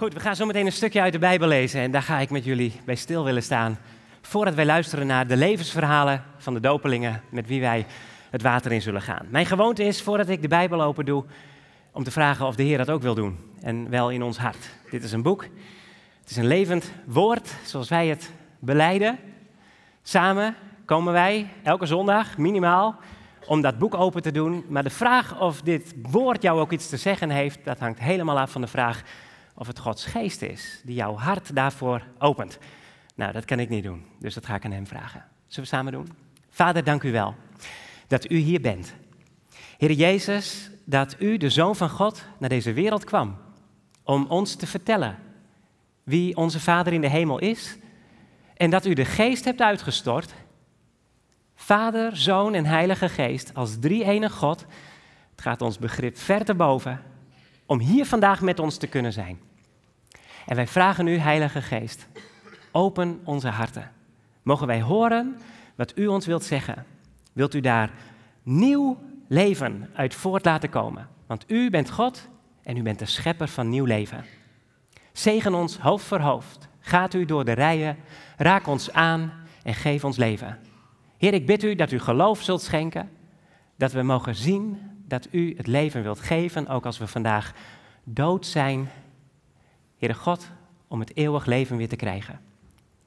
Goed, we gaan zo meteen een stukje uit de Bijbel lezen en daar ga ik met jullie bij stil willen staan. Voordat wij luisteren naar de levensverhalen van de dopelingen met wie wij het water in zullen gaan. Mijn gewoonte is, voordat ik de Bijbel open doe, om te vragen of de Heer dat ook wil doen. En wel in ons hart. Dit is een boek. Het is een levend woord, zoals wij het beleiden. Samen komen wij elke zondag minimaal om dat boek open te doen. Maar de vraag of dit woord jou ook iets te zeggen heeft, dat hangt helemaal af van de vraag of het Gods geest is die jouw hart daarvoor opent. Nou, dat kan ik niet doen, dus dat ga ik aan hem vragen. Zullen we samen doen? Vader, dank u wel dat u hier bent. Heer Jezus, dat u, de Zoon van God, naar deze wereld kwam om ons te vertellen wie onze Vader in de hemel is en dat u de geest hebt uitgestort. Vader, Zoon en Heilige Geest als drie enige God. Het gaat ons begrip ver te boven om hier vandaag met ons te kunnen zijn. En wij vragen u, Heilige Geest, open onze harten. Mogen wij horen wat u ons wilt zeggen. Wilt u daar nieuw leven uit voort laten komen? Want u bent God en u bent de schepper van nieuw leven. Zegen ons hoofd voor hoofd. Gaat u door de rijen, raak ons aan en geef ons leven. Heer, ik bid u dat u geloof zult schenken, dat we mogen zien dat u het leven wilt geven, ook als we vandaag dood zijn. Heere God, om het eeuwig leven weer te krijgen.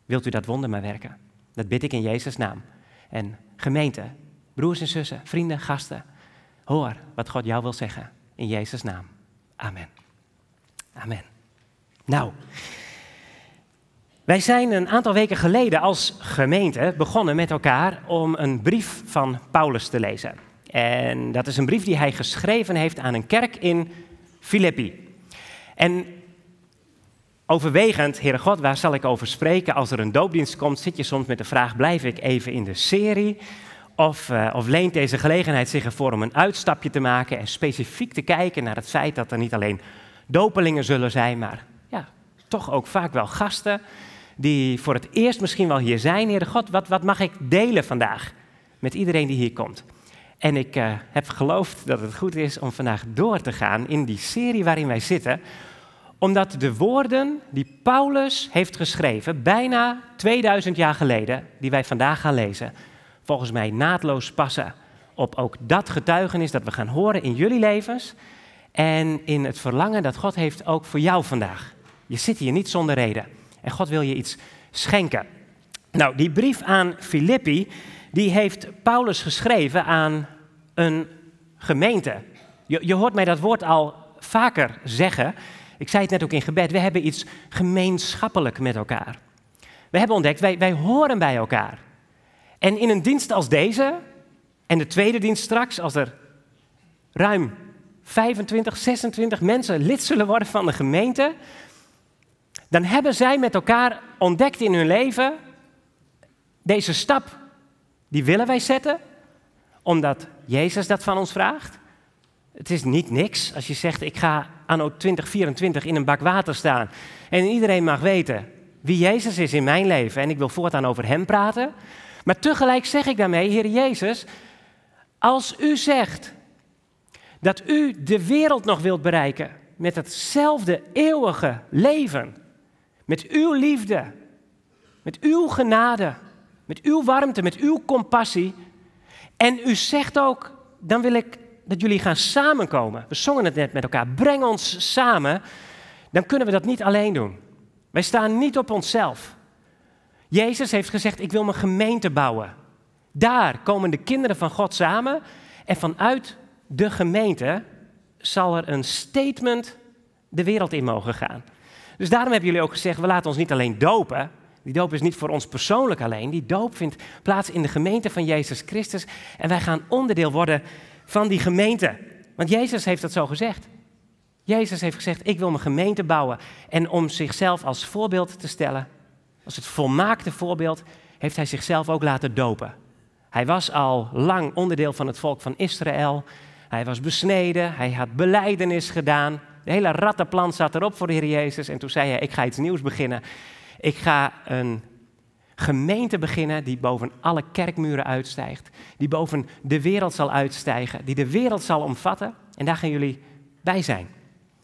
Wilt u dat wonder maar werken? Dat bid ik in Jezus' naam. En gemeente, broers en zussen, vrienden, gasten, hoor wat God jou wil zeggen. In Jezus' naam. Amen. Amen. Nou, wij zijn een aantal weken geleden als gemeente begonnen met elkaar om een brief van Paulus te lezen. En dat is een brief die hij geschreven heeft aan een kerk in Filippi. En overwegend, Heere God, waar zal ik over spreken? Als er een doopdienst komt, zit je soms met de vraag: blijf ik even in de serie? Of, uh, of leent deze gelegenheid zich ervoor om een uitstapje te maken en specifiek te kijken naar het feit dat er niet alleen dopelingen zullen zijn, maar ja, toch ook vaak wel gasten die voor het eerst misschien wel hier zijn. Heere God, wat, wat mag ik delen vandaag met iedereen die hier komt? En ik uh, heb geloofd dat het goed is om vandaag door te gaan in die serie waarin wij zitten, omdat de woorden die Paulus heeft geschreven, bijna 2000 jaar geleden, die wij vandaag gaan lezen, volgens mij naadloos passen op ook dat getuigenis dat we gaan horen in jullie levens en in het verlangen dat God heeft ook voor jou vandaag. Je zit hier niet zonder reden en God wil je iets schenken. Nou, die brief aan Filippi, die heeft Paulus geschreven aan een gemeente. Je, je hoort mij dat woord al vaker zeggen. Ik zei het net ook in gebed, we hebben iets gemeenschappelijk met elkaar. We hebben ontdekt, wij, wij horen bij elkaar. En in een dienst als deze, en de tweede dienst straks, als er ruim 25, 26 mensen lid zullen worden van de gemeente, dan hebben zij met elkaar ontdekt in hun leven, deze stap, die willen wij zetten, omdat Jezus dat van ons vraagt. Het is niet niks als je zegt, ik ga anno 2024 in een bak water staan en iedereen mag weten wie Jezus is in mijn leven en ik wil voortaan over Hem praten. Maar tegelijk zeg ik daarmee, Heer Jezus, als u zegt dat u de wereld nog wilt bereiken met hetzelfde eeuwige leven, met uw liefde, met uw genade, met uw warmte, met uw compassie, en u zegt ook, dan wil ik dat jullie gaan samenkomen. We zongen het net met elkaar. Breng ons samen. Dan kunnen we dat niet alleen doen. Wij staan niet op onszelf. Jezus heeft gezegd, ik wil mijn gemeente bouwen. Daar komen de kinderen van God samen. En vanuit de gemeente zal er een statement de wereld in mogen gaan. Dus daarom hebben jullie ook gezegd, we laten ons niet alleen dopen. Die doop is niet voor ons persoonlijk alleen. Die doop vindt plaats in de gemeente van Jezus Christus. En wij gaan onderdeel worden van die gemeente. Want Jezus heeft dat zo gezegd. Jezus heeft gezegd, ik wil mijn gemeente bouwen. En om zichzelf als voorbeeld te stellen, als het volmaakte voorbeeld, heeft hij zichzelf ook laten dopen. Hij was al lang onderdeel van het volk van Israël. Hij was besneden, hij had beleidenis gedaan. De hele rattenplan zat erop voor de Heer Jezus. En toen zei hij, ik ga iets nieuws beginnen. Ik ga een gemeente beginnen die boven alle kerkmuren uitstijgt. Die boven de wereld zal uitstijgen. Die de wereld zal omvatten. En daar gaan jullie bij zijn.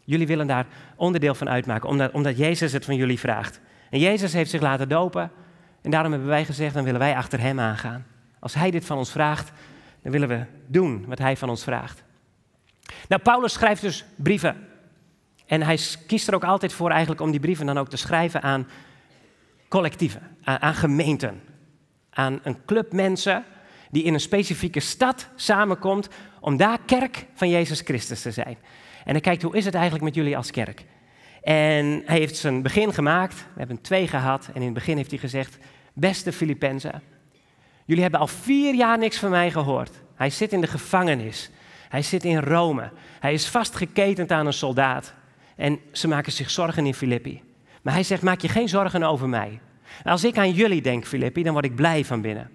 Jullie willen daar onderdeel van uitmaken, omdat, omdat Jezus het van jullie vraagt. En Jezus heeft zich laten dopen. En daarom hebben wij gezegd, dan willen wij achter Hem aangaan. Als Hij dit van ons vraagt, dan willen we doen wat Hij van ons vraagt. Nou, Paulus schrijft dus brieven. En hij kiest er ook altijd voor eigenlijk om die brieven dan ook te schrijven aan collectieven, aan, gemeenten, aan een club mensen die in een specifieke stad samenkomt om daar kerk van Jezus Christus te zijn. En hij kijkt, hoe is het eigenlijk met jullie als kerk? En hij heeft zijn begin gemaakt, we hebben twee gehad, en in het begin heeft hij gezegd, beste Filippenzen, jullie hebben al vier jaar niks van mij gehoord. Hij zit in de gevangenis, hij zit in Rome, hij is vastgeketend aan een soldaat. En ze maken zich zorgen in Filippi. Maar hij zegt, maak je geen zorgen over mij. Als ik aan jullie denk, Filippi, dan word ik blij van binnen.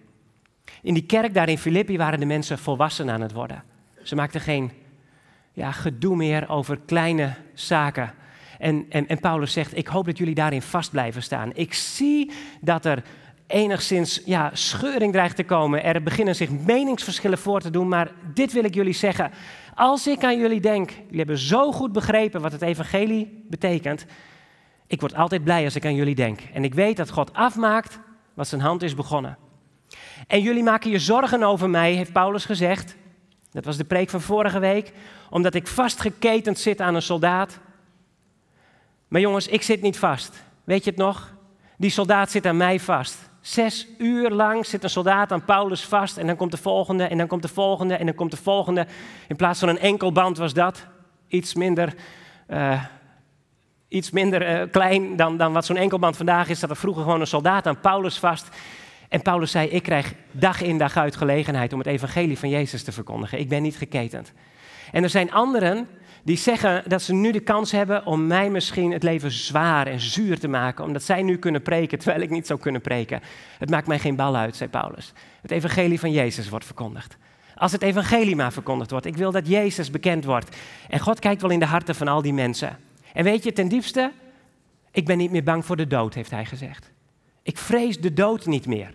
In die kerk daar in Filippi waren de mensen volwassen aan het worden. Ze maakten geen ja, gedoe meer over kleine zaken. En, en, en Paulus zegt, ik hoop dat jullie daarin vast blijven staan. Ik zie dat er enigszins ja, scheuring dreigt te komen. Er beginnen zich meningsverschillen voor te doen, maar dit wil ik jullie zeggen. Als ik aan jullie denk, jullie hebben zo goed begrepen wat het evangelie betekent. Ik word altijd blij als ik aan jullie denk. En ik weet dat God afmaakt wat zijn hand is begonnen. En jullie maken je zorgen over mij, heeft Paulus gezegd. Dat was de preek van vorige week. Omdat ik vastgeketend zit aan een soldaat. Maar jongens, ik zit niet vast. Weet je het nog? Die soldaat zit aan mij vast. Zes uur lang zit een soldaat aan Paulus vast en dan komt de volgende en dan komt de volgende en dan komt de volgende. In plaats van een enkelband was dat iets minder, uh, iets minder uh, klein dan, dan wat zo'n enkelband vandaag is. Dat er vroeger gewoon een soldaat aan Paulus vast. En Paulus zei, ik krijg dag in dag uit gelegenheid om het evangelie van Jezus te verkondigen. Ik ben niet geketend. En er zijn anderen die zeggen dat ze nu de kans hebben om mij misschien het leven zwaar en zuur te maken, omdat zij nu kunnen preken terwijl ik niet zou kunnen preken. Het maakt mij geen bal uit, zei Paulus. Het evangelie van Jezus wordt verkondigd. Als het evangelie maar verkondigd wordt. Ik wil dat Jezus bekend wordt. En God kijkt wel in de harten van al die mensen. En weet je, ten diepste, ik ben niet meer bang voor de dood, heeft hij gezegd. Ik vrees de dood niet meer.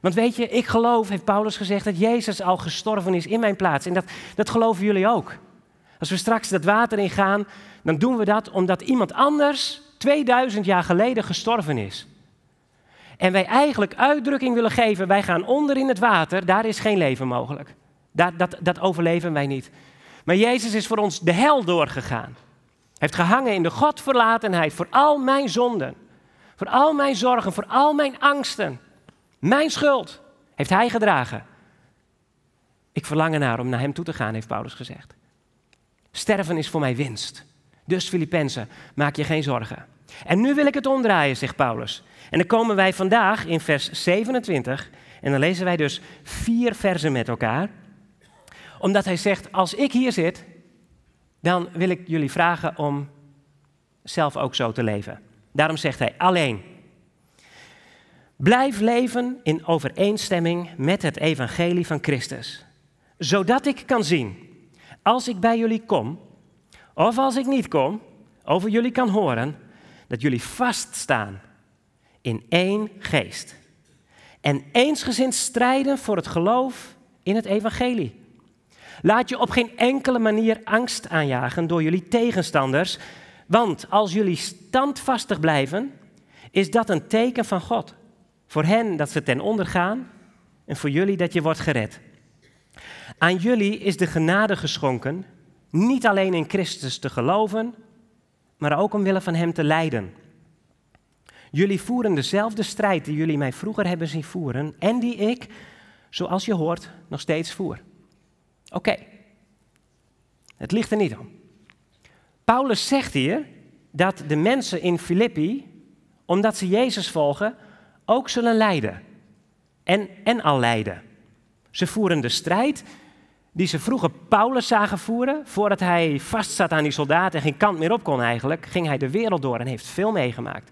Want weet je, ik geloof, heeft Paulus gezegd, dat Jezus al gestorven is in mijn plaats. En dat, dat geloven jullie ook. Als we straks dat water ingaan, dan doen we dat omdat iemand anders 2000 jaar geleden gestorven is. En wij eigenlijk uitdrukking willen geven, wij gaan onder in het water, daar is geen leven mogelijk. Dat, dat, dat overleven wij niet. Maar Jezus is voor ons de hel doorgegaan. Heeft gehangen in de Godverlatenheid voor al mijn zonden. Voor al mijn zorgen, voor al mijn angsten. Mijn schuld heeft hij gedragen. Ik verlang ernaar om naar hem toe te gaan, heeft Paulus gezegd. Sterven is voor mij winst. Dus Filippenzen, maak je geen zorgen. En nu wil ik het omdraaien, zegt Paulus. En dan komen wij vandaag in vers 27 en dan lezen wij dus vier versen met elkaar. Omdat hij zegt, als ik hier zit, dan wil ik jullie vragen om zelf ook zo te leven. Daarom zegt hij, alleen. Blijf leven in overeenstemming met het evangelie van Christus. Zodat ik kan zien als ik bij jullie kom, of als ik niet kom, over jullie kan horen, dat jullie vaststaan in één geest. En eensgezind strijden voor het geloof in het evangelie. Laat je op geen enkele manier angst aanjagen door jullie tegenstanders, want als jullie standvastig blijven, is dat een teken van God. Voor hen dat ze ten onder gaan en voor jullie dat je wordt gered. Aan jullie is de genade geschonken, niet alleen in Christus te geloven, maar ook omwille van Hem te lijden. Jullie voeren dezelfde strijd die jullie mij vroeger hebben zien voeren en die ik, zoals je hoort, nog steeds voer. Oké, het ligt er niet om. Paulus zegt hier dat de mensen in Filippi, omdat ze Jezus volgen, ook zullen lijden. En, en al lijden. Ze voeren de strijd die ze vroeger Paulus zagen voeren. Voordat hij vastzat aan die soldaten en geen kant meer op kon eigenlijk, ging hij de wereld door en heeft veel meegemaakt.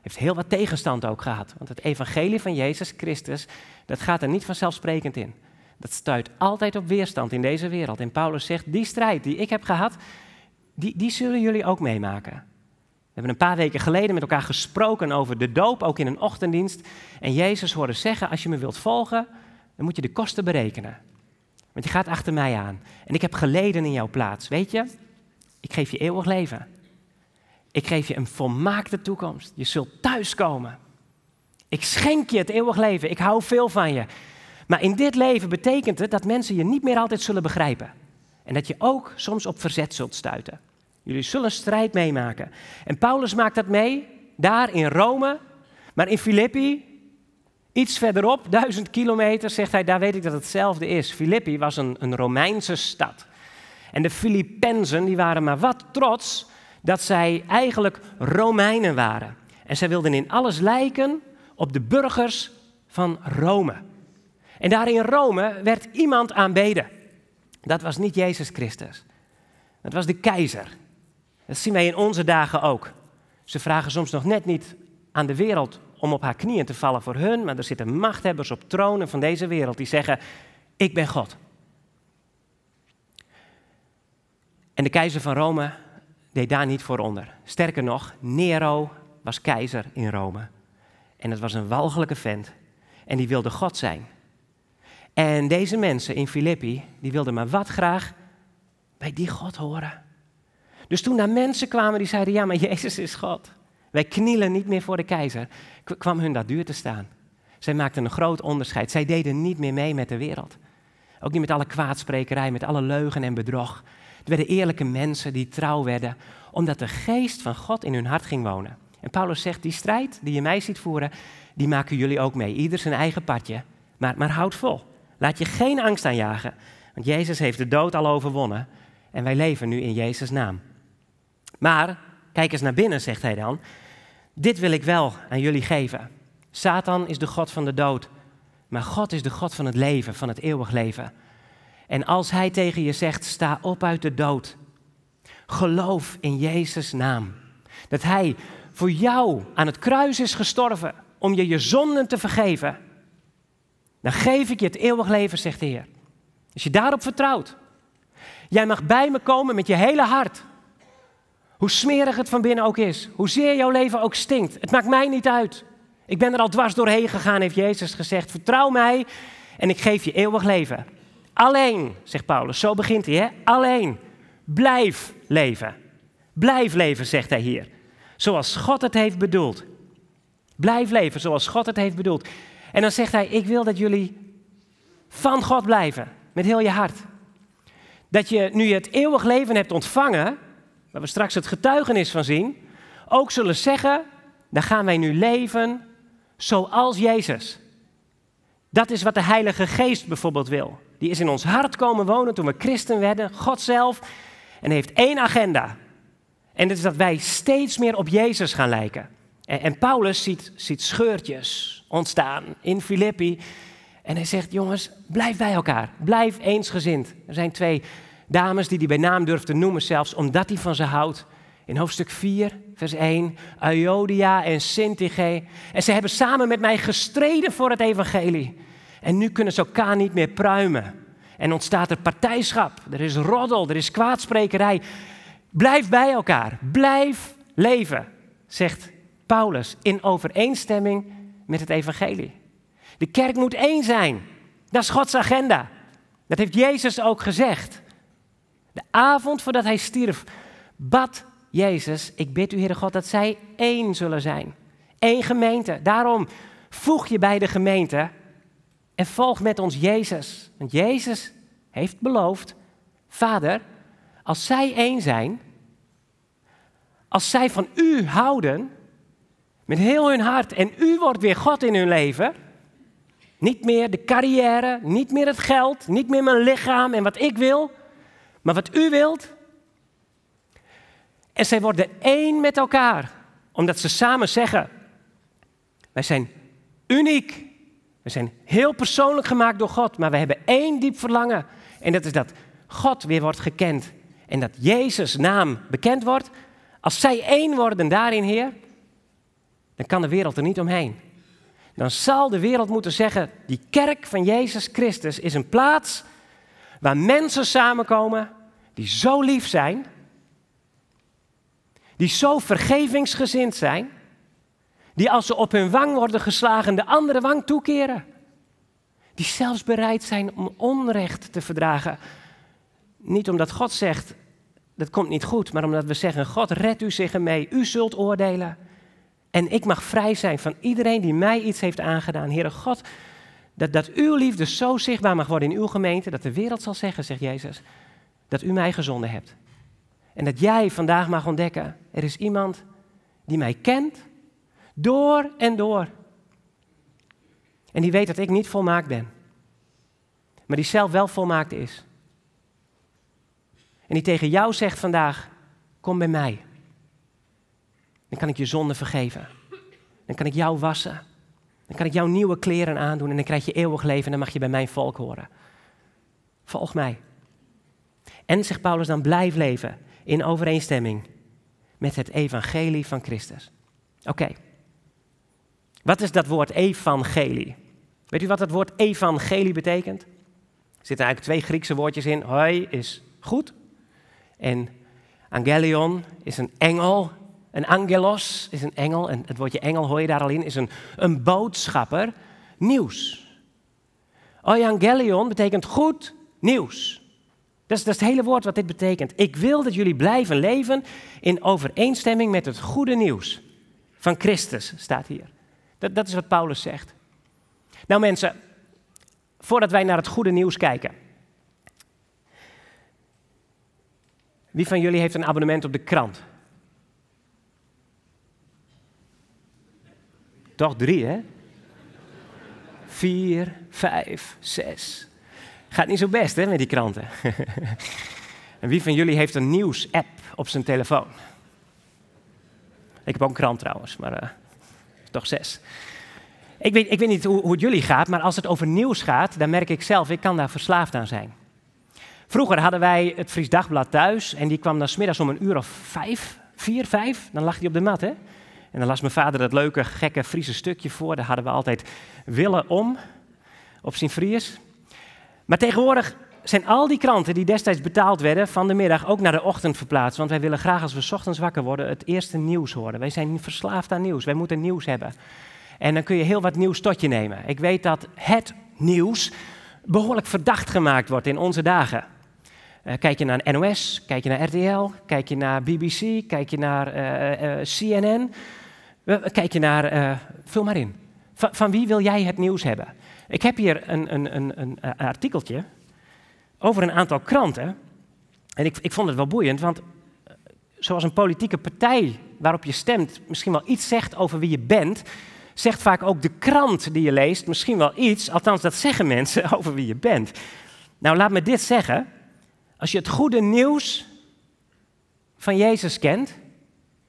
Heeft heel wat tegenstand ook gehad. Want het evangelie van Jezus Christus, dat gaat er niet vanzelfsprekend in. Dat stuit altijd op weerstand in deze wereld. En Paulus zegt, die strijd die ik heb gehad, die, die zullen jullie ook meemaken. We hebben een paar weken geleden met elkaar gesproken over de doop, ook in een ochtenddienst. En Jezus hoorde zeggen, als je me wilt volgen, dan moet je de kosten berekenen. Want je gaat achter mij aan. En ik heb geleden in jouw plaats. Weet je, ik geef je eeuwig leven. Ik geef je een volmaakte toekomst. Je zult thuiskomen. Ik schenk je het eeuwig leven. Ik hou veel van je. Maar in dit leven betekent het dat mensen je niet meer altijd zullen begrijpen. En dat je ook soms op verzet zult stuiten. Jullie zullen strijd meemaken. En Paulus maakt dat mee, daar in Rome. Maar in Filippi, iets verderop, duizend kilometer, zegt hij, daar weet ik dat hetzelfde is. Filippi was een, een Romeinse stad. En de Filippenzen, die waren maar wat trots dat zij eigenlijk Romeinen waren. En zij wilden in alles lijken op de burgers van Rome. En daar in Rome werd iemand aanbeden. Dat was niet Jezus Christus. Dat was de keizer. Dat zien wij in onze dagen ook. Ze vragen soms nog net niet aan de wereld om op haar knieën te vallen voor hun, maar er zitten machthebbers op tronen van deze wereld die zeggen: Ik ben God. En de keizer van Rome deed daar niet voor onder. Sterker nog, Nero was keizer in Rome. En het was een walgelijke vent. En die wilde God zijn. En deze mensen in Filippi, die wilden maar wat graag bij die God horen. Dus toen daar mensen kwamen die zeiden, ja, maar Jezus is God. Wij knielen niet meer voor de keizer. kwam hun dat duur te staan. Zij maakten een groot onderscheid. Zij deden niet meer mee met de wereld. Ook niet met alle kwaadsprekerij, met alle leugen en bedrog. Het werden eerlijke mensen die trouw werden, omdat de geest van God in hun hart ging wonen. En Paulus zegt, die strijd die je mij ziet voeren, die maken jullie ook mee. Ieder zijn eigen padje. Maar, maar houd vol. Laat je geen angst aanjagen. Want Jezus heeft de dood al overwonnen. En wij leven nu in Jezus' naam. Maar, kijk eens naar binnen, zegt hij dan. Dit wil ik wel aan jullie geven. Satan is de God van de dood. Maar God is de God van het leven, van het eeuwig leven. En als hij tegen je zegt, sta op uit de dood. Geloof in Jezus' naam. Dat hij voor jou aan het kruis is gestorven om je je zonden te vergeven. Dan geef ik je het eeuwig leven, zegt de Heer. Als je daarop vertrouwt. Jij mag bij me komen met je hele hart. Hoe smerig het van binnen ook is. Hoezeer jouw leven ook stinkt. Het maakt mij niet uit. Ik ben er al dwars doorheen gegaan, heeft Jezus gezegd. Vertrouw mij en ik geef je eeuwig leven. Alleen, zegt Paulus, zo begint hij, hè? Alleen. Blijf leven. Blijf leven, zegt hij hier. Zoals God het heeft bedoeld. Blijf leven zoals God het heeft bedoeld. En dan zegt hij: Ik wil dat jullie van God blijven, met heel je hart. Dat je, nu je het eeuwig leven hebt ontvangen, waar we straks het getuigenis van zien, ook zullen zeggen: Dan gaan wij nu leven zoals Jezus. Dat is wat de Heilige Geest bijvoorbeeld wil. Die is in ons hart komen wonen toen we christen werden, God zelf, en heeft één agenda. En dat is dat wij steeds meer op Jezus gaan lijken. En, Paulus ziet, ziet scheurtjes ontstaan in Filippi. En hij zegt, jongens, blijf bij elkaar. Blijf eensgezind. Er zijn twee dames die hij bij naam durft te noemen zelfs, omdat hij van ze houdt. In hoofdstuk 4, vers 1, Iodia en Syntyche. En ze hebben samen met mij gestreden voor het evangelie. En nu kunnen ze elkaar niet meer pruimen. En ontstaat er partijschap, er is roddel, er is kwaadsprekerij. Blijf bij elkaar, blijf leven, zegt Paulus, in overeenstemming met het evangelie. De kerk moet één zijn. Dat is Gods agenda. Dat heeft Jezus ook gezegd. De avond voordat hij stierf, bad Jezus, ik bid u, Heere God, dat zij één zullen zijn. Eén gemeente. Daarom voeg je bij de gemeente en volg met ons Jezus. Want Jezus heeft beloofd, Vader, als zij één zijn, als zij van u houden, met heel hun hart, en u wordt weer God in hun leven, niet meer de carrière, niet meer het geld, niet meer mijn lichaam en wat ik wil, maar wat u wilt. En zij worden één met elkaar, omdat ze samen zeggen, wij zijn uniek, we zijn heel persoonlijk gemaakt door God, maar we hebben één diep verlangen. En dat is dat God weer wordt gekend en dat Jezus' naam bekend wordt. Als zij één worden daarin, Heer, dan kan de wereld er niet omheen. Dan zal de wereld moeten zeggen, die kerk van Jezus Christus is een plaats waar mensen samenkomen die zo lief zijn, die zo vergevingsgezind zijn, die als ze op hun wang worden geslagen de andere wang toekeren. Die zelfs bereid zijn om onrecht te verdragen. Niet omdat God zegt, dat komt niet goed, maar omdat we zeggen, God red u zich ermee, u zult oordelen. En ik mag vrij zijn van iedereen die mij iets heeft aangedaan. Heere God, dat, dat uw liefde zo zichtbaar mag worden in uw gemeente, dat de wereld zal zeggen, zegt Jezus, dat u mij gezonden hebt. En dat jij vandaag mag ontdekken, er is iemand die mij kent, door en door. En die weet dat ik niet volmaakt ben, maar die zelf wel volmaakt is. En die tegen jou zegt vandaag, kom bij mij. Dan kan ik je zonde vergeven. Dan kan ik jou wassen. Dan kan ik jou nieuwe kleren aandoen en dan krijg je eeuwig leven en dan mag je bij mijn volk horen. Volg mij. En, zegt Paulus, dan blijf leven in overeenstemming met het evangelie van Christus. Oké. Wat is dat woord evangelie? Weet u wat het woord evangelie betekent? Er zitten eigenlijk twee Griekse woordjes in. Hoi is goed. En angelion is een engel. Een angelos is een engel. En het woordje engel hoor je daar al in. Is een, een boodschapper. Nieuws. Evangelion betekent goed nieuws. Dat is, dat het hele woord wat dit betekent. Ik wil dat jullie blijven leven in overeenstemming met het goede nieuws van Christus, staat hier. Dat, dat is wat Paulus zegt. Nou mensen, voordat wij naar het goede nieuws kijken. Wie van jullie heeft een abonnement op de krant? Toch drie, hè? Vier, vijf, zes. Gaat niet zo best, hè, met die kranten. en wie van jullie heeft een nieuws-app op zijn telefoon? Ik heb ook een krant trouwens, maar toch zes. Ik weet, ik weet niet hoe, hoe, het jullie gaat, maar als het over nieuws gaat, dan merk ik zelf, ik kan daar verslaafd aan zijn. Vroeger hadden wij het Fries Dagblad thuis en die kwam dan smiddags om een uur of vijf, vier, vijf, dan lag hij op de mat, hè? En dan las mijn vader dat leuke, gekke Friese stukje voor. Daar hadden we altijd willen om op zijn Fries. Maar tegenwoordig zijn al die kranten die destijds betaald werden van de middag ook naar de ochtend verplaatst. Want wij willen graag als we ochtends wakker worden het eerste nieuws horen. Wij zijn verslaafd aan nieuws. Wij moeten nieuws hebben. En dan kun je heel wat nieuws tot je nemen. Ik weet dat het nieuws behoorlijk verdacht gemaakt wordt in onze dagen. Uh, kijk je naar NOS, kijk je naar RTL, kijk je naar BBC, kijk je naar uh, uh, CNN, kijk je naar, vul maar in. Van, wie wil jij het nieuws hebben? Ik heb hier een, een, een, een artikeltje over een aantal kranten. En ik, ik vond het wel boeiend, want zoals een politieke partij waarop je stemt misschien wel iets zegt over wie je bent, zegt vaak ook de krant die je leest misschien wel iets, althans dat zeggen mensen over wie je bent. Nou, laat me dit zeggen. Als je het goede nieuws van Jezus kent,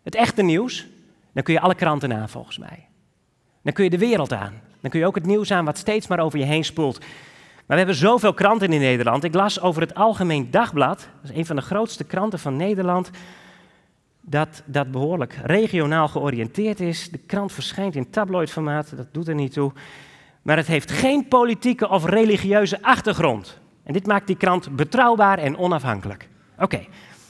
het echte nieuws, dan kun je alle kranten aan volgens mij. Dan kun je de wereld aan. Dan kun je ook het nieuws aan wat steeds maar over je heen spoelt. Maar we hebben zoveel kranten in Nederland. Ik las over het Algemeen Dagblad, dat is een van de grootste kranten van Nederland, dat, dat behoorlijk regionaal georiënteerd is. De krant verschijnt in tabloidformaat, dat doet er niet toe. Maar het heeft geen politieke of religieuze achtergrond. En dit maakt die krant betrouwbaar en onafhankelijk. Oké, dat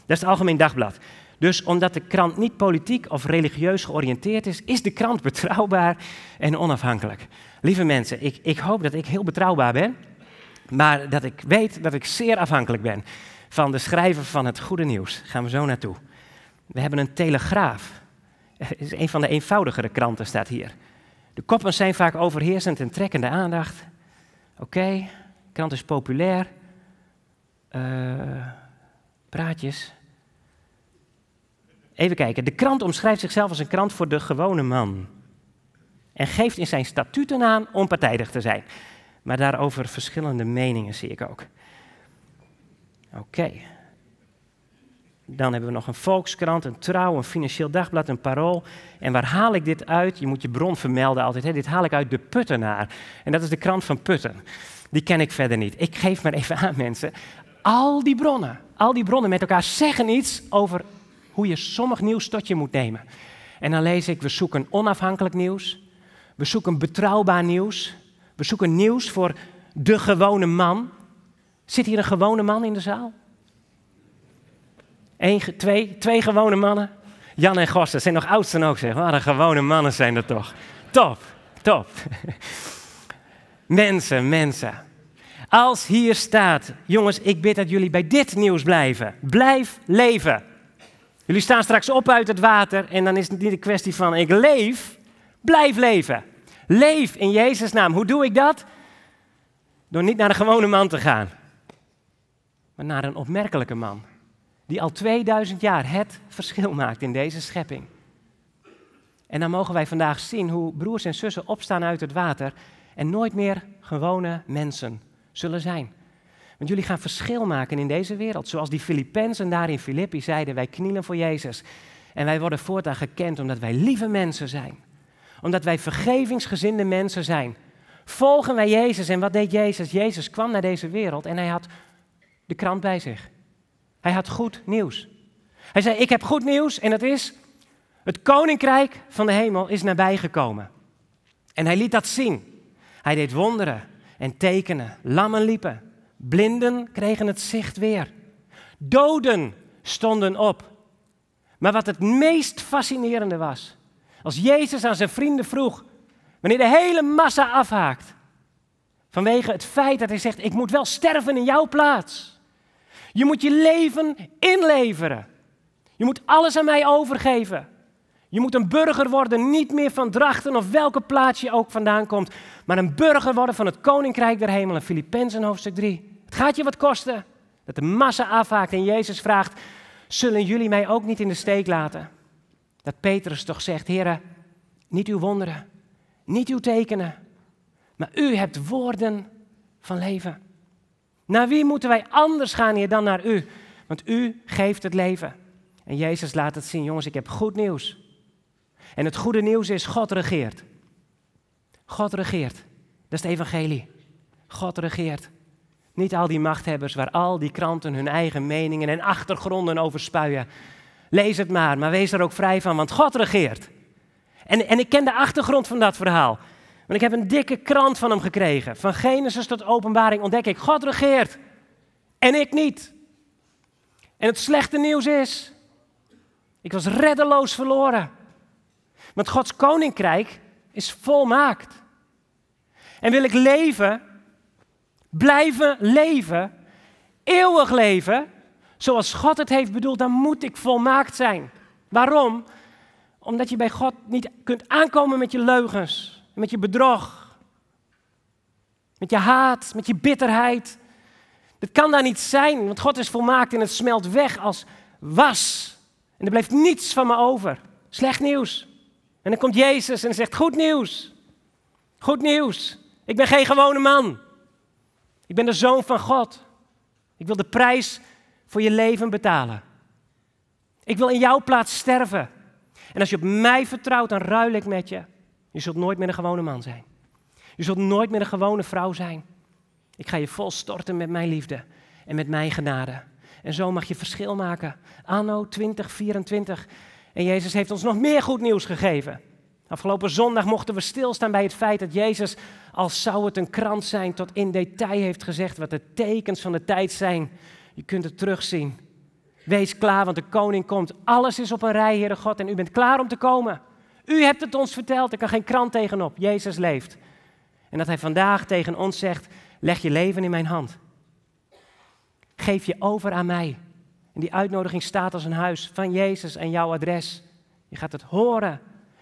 is het Algemeen Dagblad. Dus omdat de krant niet politiek of religieus georiënteerd is, is de krant betrouwbaar en onafhankelijk. Lieve mensen, ik, ik hoop dat ik heel betrouwbaar ben, maar dat ik weet dat ik zeer afhankelijk ben van de schrijver van het goede nieuws. Gaan we zo naartoe. We hebben een telegraaf. Is een van de eenvoudigere kranten, staat hier. De koppen zijn vaak overheersend en trekken de aandacht. Oké, de krant is populair. Uh, praatjes. Even kijken. De krant omschrijft zichzelf als een krant voor de gewone man. En geeft in zijn statuten aan onpartijdig te zijn. Maar daarover verschillende meningen zie ik ook. Oké. Dan hebben we nog een Volkskrant, een Trouw, een Financieel Dagblad, een Parool. En waar haal ik dit uit? Je moet je bron vermelden altijd. Hè? Dit haal ik uit de Puttenaar. En dat is de krant van Putten. Die ken ik verder niet. Ik geef maar even aan mensen. Al die bronnen, al die bronnen met elkaar zeggen iets over hoe je sommig nieuws tot je moet nemen. En dan lees ik, we zoeken onafhankelijk nieuws. We zoeken betrouwbaar nieuws. We zoeken nieuws voor de gewone man. Zit hier een gewone man in de zaal? Eén, twee, twee gewone mannen. Jan en Gosten zijn nog oudsten ook, zeg. Wat een gewone mannen zijn dat toch. Top, top. mensen, mensen. Als hier staat, jongens, ik bid dat jullie bij dit nieuws blijven. Blijf leven. Jullie staan straks op uit het water en dan is het niet een kwestie van ik leef, blijf leven. Leef in Jezus' naam. Hoe doe ik dat? Door niet naar een gewone man te gaan, maar naar een opmerkelijke man. Die al 2000 jaar het verschil maakt in deze schepping. En dan mogen wij vandaag zien hoe broers en zussen opstaan uit het water en nooit meer gewone mensen zullen zijn. Want jullie gaan verschil maken in deze wereld. Zoals die Filippenzen daar in Filippi zeiden, wij knielen voor Jezus. En wij worden voortaan gekend omdat wij lieve mensen zijn. Omdat wij vergevingsgezinde mensen zijn. Volgen wij Jezus en wat deed Jezus? Jezus kwam naar deze wereld en hij had de krant bij zich. Hij had goed nieuws. Hij zei, ik heb goed nieuws en dat is, het koninkrijk van de hemel is nabijgekomen. En hij liet dat zien. Hij deed wonderen en tekenen. Lammen liepen. Blinden kregen het zicht weer. Doden stonden op. Maar wat het meest fascinerende was, als Jezus aan zijn vrienden vroeg, wanneer de hele massa afhaakt, vanwege het feit dat hij zegt, ik moet wel sterven in jouw plaats. Je moet je leven inleveren. Je moet alles aan mij overgeven. Je moet een burger worden, niet meer van Drachten of welke plaats je ook vandaan komt, maar een burger worden van het Koninkrijk der Hemelen. Filippenzen hoofdstuk 3. Het gaat je wat kosten. Dat de massa afhaakt en Jezus vraagt, zullen jullie mij ook niet in de steek laten? Dat Petrus toch zegt, heren, niet uw wonderen, niet uw tekenen, maar u hebt woorden van leven. Naar wie moeten wij anders gaan hier dan naar u? Want u geeft het leven. En Jezus laat het zien, jongens, ik heb goed nieuws. En het goede nieuws is, God regeert. God regeert. Dat is het evangelie. God regeert. Niet al die machthebbers waar al die kranten hun eigen meningen en achtergronden over spuien. Lees het maar, maar wees er ook vrij van, want God regeert. En, en ik ken de achtergrond van dat verhaal. Want ik heb een dikke krant van hem gekregen. Van Genesis tot openbaring ontdek ik, God regeert. En ik niet. En het slechte nieuws is, ik was reddeloos verloren. Want Gods koninkrijk is volmaakt. En wil ik leven, blijven leven, eeuwig leven, zoals God het heeft bedoeld, dan moet ik volmaakt zijn. Waarom? Omdat je bij God niet kunt aankomen met je leugens, met je bedrog, met je haat, met je bitterheid. Dat kan daar niet zijn, want God is volmaakt en het smelt weg als was. En er blijft niets van me over. Slecht nieuws. En dan komt Jezus en zegt: Goed nieuws. Goed nieuws. Ik ben geen gewone man. Ik ben de zoon van God. Ik wil de prijs voor je leven betalen. Ik wil in jouw plaats sterven. En als je op mij vertrouwt, dan ruil ik met je. Je zult nooit meer een gewone man zijn. Je zult nooit meer een gewone vrouw zijn. Ik ga je volstorten met mijn liefde en met mijn genade. En zo mag je verschil maken. Anno 2024. En Jezus heeft ons nog meer goed nieuws gegeven. Afgelopen zondag mochten we stilstaan bij het feit dat Jezus, als zou het een krant zijn, tot in detail heeft gezegd wat de tekens van de tijd zijn. Je kunt het terugzien. Wees klaar, want de koning komt. Alles is op een rij, Heere God, en u bent klaar om te komen. U hebt het ons verteld, er kan geen krant tegenop. Jezus leeft. En dat hij vandaag tegen ons zegt, leg je leven in mijn hand. Geef je over aan mij. En die uitnodiging staat als een huis van Jezus en jouw adres. Je gaat het horen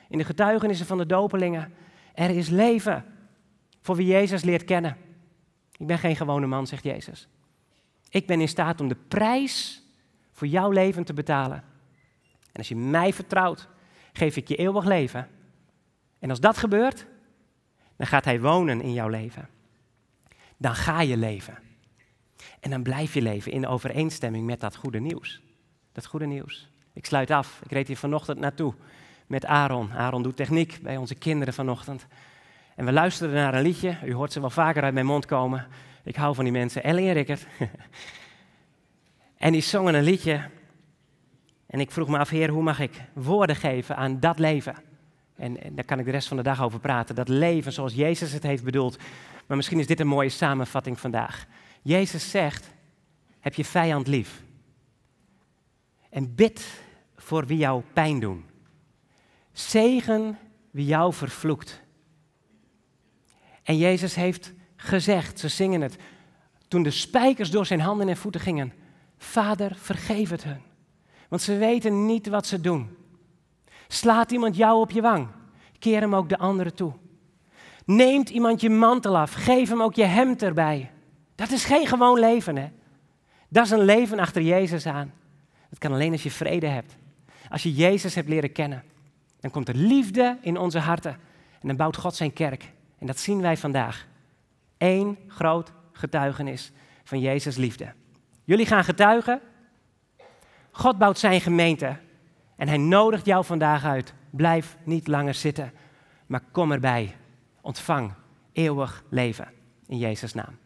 in de getuigenissen van de dopelingen. Er is leven voor wie Jezus leert kennen. Ik ben geen gewone man, zegt Jezus. Ik ben in staat om de prijs voor jouw leven te betalen. En als je mij vertrouwt, geef ik je eeuwig leven. En als dat gebeurt, dan gaat Hij wonen in jouw leven. Dan ga je leven. En dan blijf je leven in overeenstemming met dat goede nieuws. Dat goede nieuws. Ik sluit af. Ik reed hier vanochtend naartoe met Aaron. Aaron doet techniek bij onze kinderen vanochtend. En we luisterden naar een liedje. U hoort ze wel vaker uit mijn mond komen. Ik hou van die mensen. Ellie en Rickert. en die zongen een liedje. En ik vroeg me af, Heer, hoe mag ik woorden geven aan dat leven? En, en, daar kan ik de rest van de dag over praten. Dat leven zoals Jezus het heeft bedoeld. Maar misschien is dit een mooie samenvatting vandaag. Jezus zegt, heb je vijand lief. En bid voor wie jou pijn doen. Zegen wie jou vervloekt. En Jezus heeft gezegd, ze zingen het, toen de spijkers door zijn handen en voeten gingen: Vader, vergeef het hun, want ze weten niet wat ze doen. Slaat iemand jou op je wang, keer hem ook de andere toe. Neemt iemand je mantel af, geef hem ook je hemd erbij. Dat is geen gewoon leven, hè? Dat is een leven achter Jezus aan. Dat kan alleen als je vrede hebt. Als je Jezus hebt leren kennen. Dan komt er liefde in onze harten. En dan bouwt God zijn kerk. En dat zien wij vandaag. Eén groot getuigenis van Jezus' liefde. Jullie gaan getuigen. God bouwt zijn gemeente. En hij nodigt jou vandaag uit. Blijf niet langer zitten, maar kom erbij. Ontvang eeuwig leven in Jezus' naam.